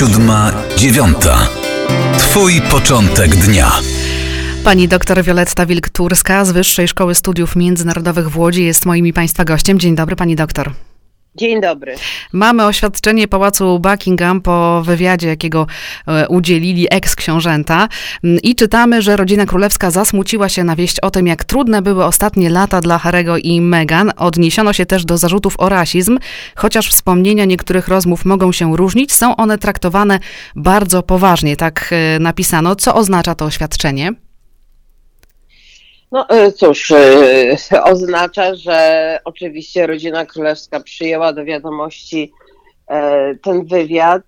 siódma, dziewiąta. Twój początek dnia. Pani doktor Wioletta Wilk-Turska z Wyższej Szkoły Studiów Międzynarodowych w Łodzi jest moim i Państwa gościem. Dzień dobry, Pani doktor. Dzień dobry. Mamy oświadczenie Pałacu Buckingham po wywiadzie, jakiego e, udzielili eks-książęta Mm, i czytamy, że rodzina królewska zasmuciła się na wieść o tym, jak trudne były ostatnie lata dla Harego i Meghan. Odniesiono się też do zarzutów o rasizm, chociaż wspomnienia niektórych rozmów mogą się różnić, są one traktowane bardzo poważnie, tak e, napisano. Co oznacza to oświadczenie? No e, cóż, e, oznacza, że oczywiście rodzina królewska przyjęła do wiadomości e, ten wywiad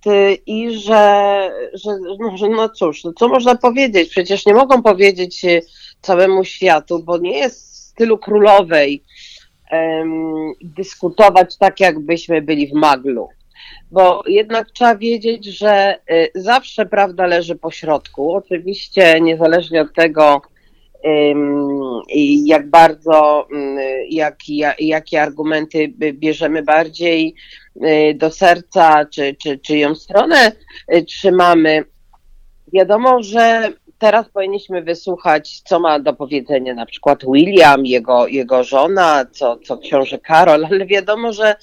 i że, że no, że no cóż, no co można powiedzieć? Przecież nie mogą powiedzieć całemu światu, bo nie jest w stylu królowej dyskutować tak, jakbyśmy byli w maglu. Bo jednak trzeba wiedzieć, że zawsze prawda leży po środku. Oczywiście, niezależnie od tego, jak bardzo, ym, jak, ja- jakie argumenty bierzemy bardziej y, do serca, czy, czy czyją stronę y, trzymamy. Wiadomo, że teraz powinniśmy wysłuchać, co ma do powiedzenia na przykład William, jego, jego żona, co, co książę Karol, ale wiadomo, że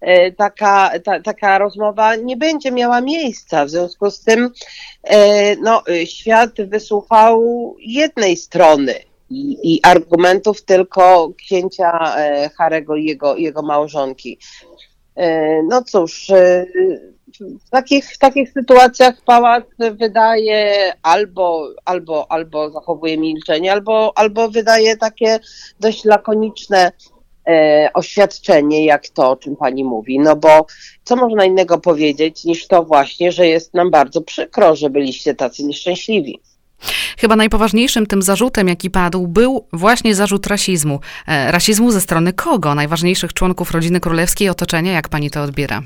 e, taka, ta, taka rozmowa nie będzie miała miejsca. W związku z tym e, no, świat wysłuchał jednej strony i, i argumentów tylko księcia e, Harego i jego, jego małżonki. No cóż, w takich, w takich sytuacjach pałac wydaje albo, albo, albo zachowuje milczenie, albo, albo wydaje takie dość lakoniczne e, oświadczenie, jak to, o czym pani mówi. No bo co można innego powiedzieć niż to właśnie, że jest nam bardzo przykro, że byliście tacy nieszczęśliwi. Chyba najpoważniejszym tym zarzutem, jaki padł, był właśnie zarzut rasizmu. E, rasizmu ze strony kogo? Najważniejszych członków rodziny królewskiej otoczenia? Jak pani to odbiera?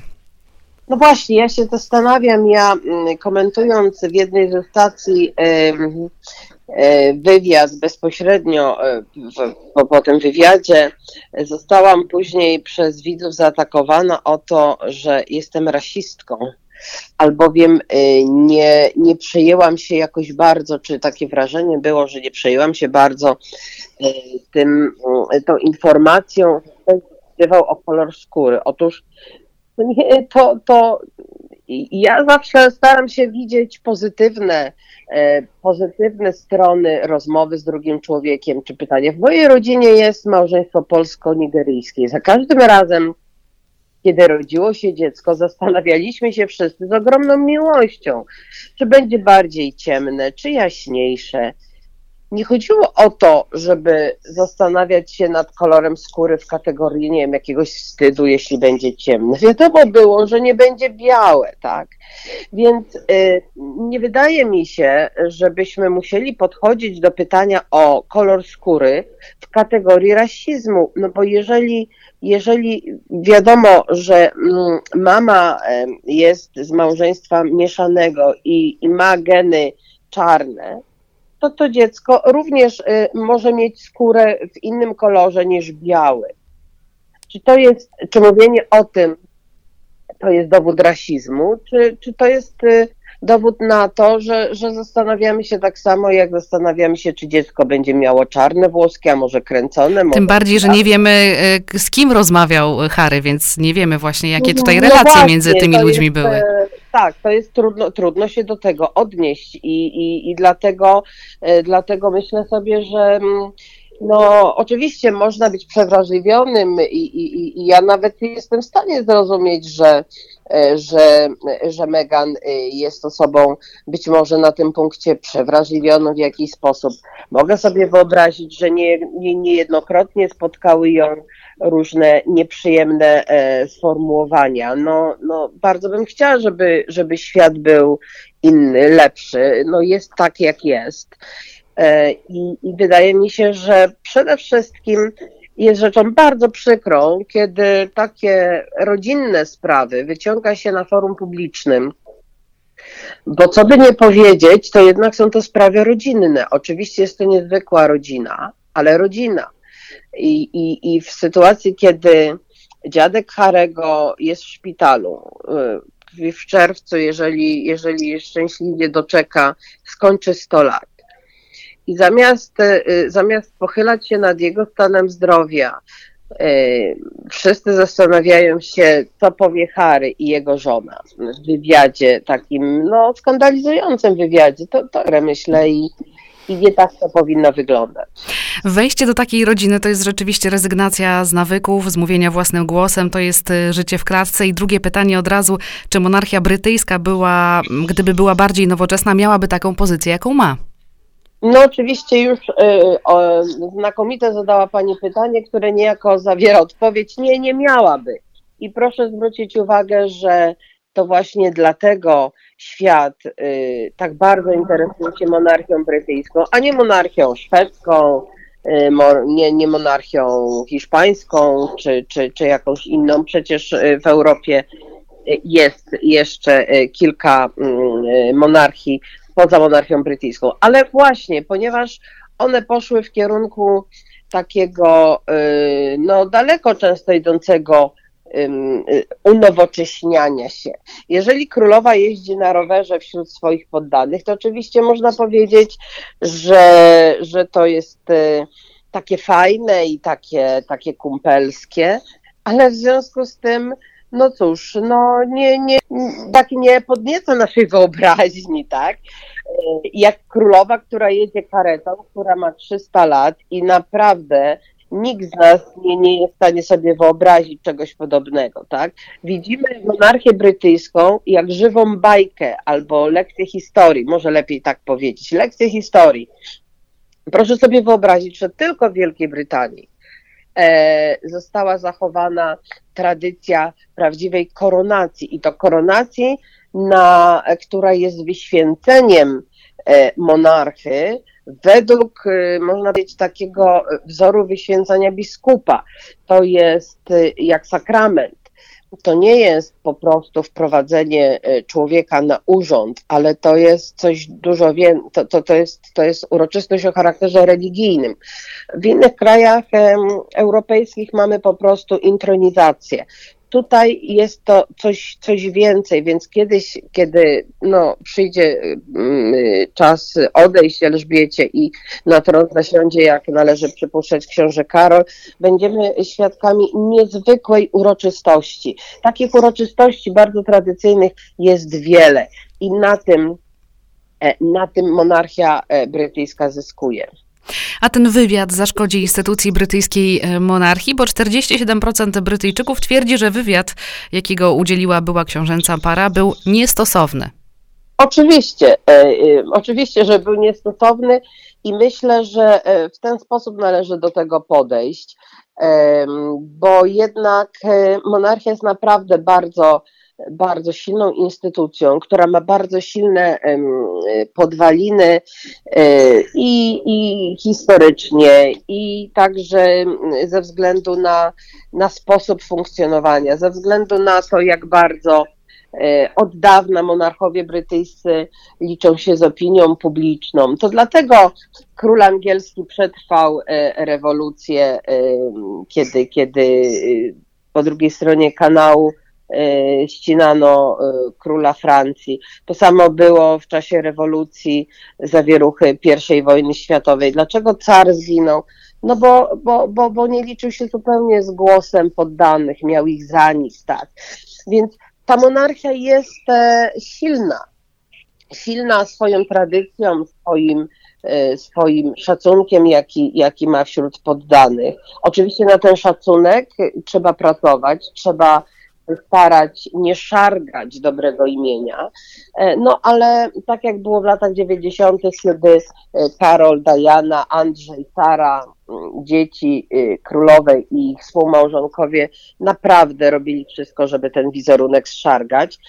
No właśnie, ja się zastanawiam, ja mm, komentując w jednej ze stacji e, wywiad bezpośrednio e, po, po tym wywiadzie zostałam później przez widzów zaatakowana o to, że jestem rasistką. Albowiem e, nie, nie przejęłam się jakoś bardzo, czy takie wrażenie było, że nie przejęłam się bardzo tym, tą informacją, wpływał o kolor skóry. Otóż to nie, to, to ja zawsze staram się widzieć pozytywne, e, pozytywne strony rozmowy z drugim człowiekiem, czy pytania. W mojej rodzinie jest małżeństwo polsko-nigeryjskie. Za każdym razem, kiedy rodziło się dziecko, zastanawialiśmy się wszyscy z ogromną miłością, czy będzie bardziej ciemne, czy jaśniejsze. Nie chodziło o to, żeby zastanawiać się nad kolorem skóry w kategorii, nie wiem, jakiegoś wstydu, jeśli będzie ciemne. Wiadomo było, że nie będzie białe, tak? Więc y, nie wydaje mi się, żebyśmy musieli podchodzić do pytania o kolor skóry w kategorii rasizmu, no bo jeżeli, jeżeli wiadomo, że mm, mama jest z małżeństwa mieszanego i, i ma geny czarne, to to dziecko również y, może mieć skórę w innym kolorze niż biały. Czy to jest, czy mówienie o tym to jest dowód rasizmu, czy, czy to jest y, dowód na to, że, że zastanawiamy się tak samo, jak zastanawiamy się, czy dziecko będzie miało czarne włoski, a może kręcone. Może Tym bardziej, że nie wiemy, k- z kim rozmawiał Harry, więc nie wiemy właśnie, jakie tutaj No relacje właśnie, między tymi ludźmi jest, były. E, Tak, to jest trudno, trudno się do tego odnieść i, i, i dlatego, e, dlatego myślę sobie, że mm, no oczywiście można być przewrażliwionym i, i, i- ja nawet jestem w stanie zrozumieć, że, e, że, że Meghan e, jest osobą być może na tym punkcie przewrażliwioną w jakiś sposób. Mogę sobie wyobrazić, że nie, nie, niejednokrotnie spotkały ją różne nieprzyjemne e, sformułowania. No, no, bardzo bym chciała, żeby, żeby świat był inny, lepszy. No, jest tak, jak jest. E, i, I wydaje mi się, że przede wszystkim jest rzeczą bardzo przykrą, kiedy takie rodzinne sprawy wyciąga się na forum publicznym. Bo co by nie powiedzieć, to jednak są to sprawy rodzinne. Oczywiście jest to niezwykła rodzina, ale rodzina. I, i, i w sytuacji, kiedy dziadek Harego jest w szpitalu, y, w czerwcu, jeżeli, jeżeli szczęśliwie doczeka, skończy 100 lat. I zamiast, y, zamiast pochylać się nad jego stanem zdrowia, y, wszyscy zastanawiają się, co powie Harry i jego żona w wywiadzie, takim no, skandalizującym wywiadzie. To, to myślę i, i nie tak to powinno wyglądać. Wejście do takiej rodziny to jest rzeczywiście rezygnacja z nawyków, z mówienia własnym głosem, to jest y, życie w klatce. I drugie pytanie od razu, czy monarchia brytyjska była, gdyby była bardziej nowoczesna, miałaby taką pozycję, jaką ma? No oczywiście już y, o, znakomite zadała Pani pytanie, które niejako zawiera odpowiedź. Nie, nie miałaby. I proszę zwrócić uwagę, że to właśnie dlatego świat y, tak bardzo interesuje się monarchią brytyjską, a nie monarchią szwedzką, nie, nie monarchią hiszpańską czy, czy, czy jakąś inną. Przecież y, w Europie y, jest jeszcze y, kilka mm, monarchii poza monarchią brytyjską. Ale właśnie, ponieważ one poszły w kierunku takiego no, daleko często idącego unowocześniania się. Jeżeli królowa jeździ na rowerze wśród swoich poddanych, to oczywiście można powiedzieć, że, że to jest y, takie fajne i takie, takie kumpelskie, ale w związku z tym, no cóż, no nie, nie, tak nie podnieca naszej wyobraźni, tak? Y, jak królowa, która jedzie karetą, która ma 300 lat i naprawdę nikt z nas nie, nie jest w stanie sobie wyobrazić czegoś podobnego, tak? Widzimy monarchię brytyjską jak żywą bajkę albo lekcję historii, może lepiej tak powiedzieć, lekcję historii. Proszę sobie wyobrazić, że tylko w Wielkiej Brytanii e, została zachowana tradycja prawdziwej koronacji i to koronacji, na, która jest wyświęceniem e, monarchy, według, y, można powiedzieć, takiego wzoru wyświęcania biskupa. To jest y, jak sakrament. To nie jest po prostu wprowadzenie y, człowieka na urząd, ale to jest coś dużo więcej, to, to, to, jest, to jest uroczystość o charakterze religijnym. W innych krajach europejskich mamy po prostu intronizację tutaj jest to coś, coś więcej, więc kiedyś, kiedy no, przyjdzie mm, czas odejść Elżbiecie i na tron zasiądzie, jak należy przypuszczać książę Karol, będziemy świadkami niezwykłej uroczystości. Takich uroczystości bardzo tradycyjnych jest wiele i na tym, e, na tym monarchia e, brytyjska zyskuje. A ten wywiad zaszkodzi instytucji brytyjskiej e, monarchii, bo 47% Brytyjczyków twierdzi, że wywiad, jakiego udzieliła była książęca para, był niestosowny. Oczywiście, e, e, oczywiście, że był niestosowny i myślę, że w ten sposób należy do tego podejść, bo jednak monarchia jest naprawdę bardzo bardzo silną instytucją, która ma bardzo silne podwaliny e, i, i historycznie, i także ze względu na, na sposób funkcjonowania, ze względu na to, jak bardzo e, od dawna monarchowie brytyjscy liczą się z opinią publiczną. To dlatego król angielski przetrwał e, rewolucję, kiedy, kiedy po drugiej stronie kanału ścinano e, króla Francji. To samo było w czasie rewolucji zawieruchy I wojny światowej. Dlaczego car zginął? No bo, bo, bo, bo nie liczył się zupełnie z głosem poddanych, miał ich za nic, tak. Więc ta monarchia jest e, silna. Silna swoją tradycją, swoim, swoim szacunkiem, jaki, jaki ma wśród poddanych. Oczywiście na ten szacunek trzeba pracować, trzeba starać nie szargać dobrego imienia. E, no ale tak jak było w latach 90., kiedy e, Karol, Diana, Andrzej, Sara, dzieci e, królowej i ich współmałżonkowie naprawdę robili wszystko, żeby ten wizerunek zszargać.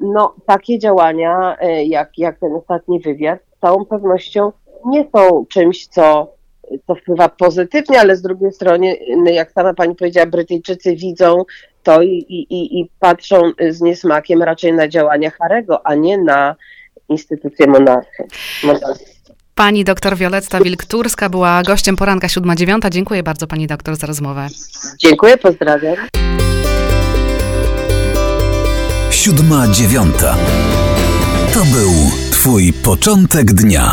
No takie działania, jak, jak ten ostatni wywiad, z całą pewnością nie są czymś, co co wpływa pozytywnie, ale z drugiej strony, jak sama pani powiedziała, Brytyjczycy widzą to i, i, i patrzą z niesmakiem raczej na działania Harego, a nie na instytucję monarchy. Pani doktor Wioletta Wilkturska była gościem poranka 7-9. Dziękuję bardzo pani doktor za rozmowę. Dziękuję, pozdrawiam. siódma dziewiąta. To był Twój początek dnia.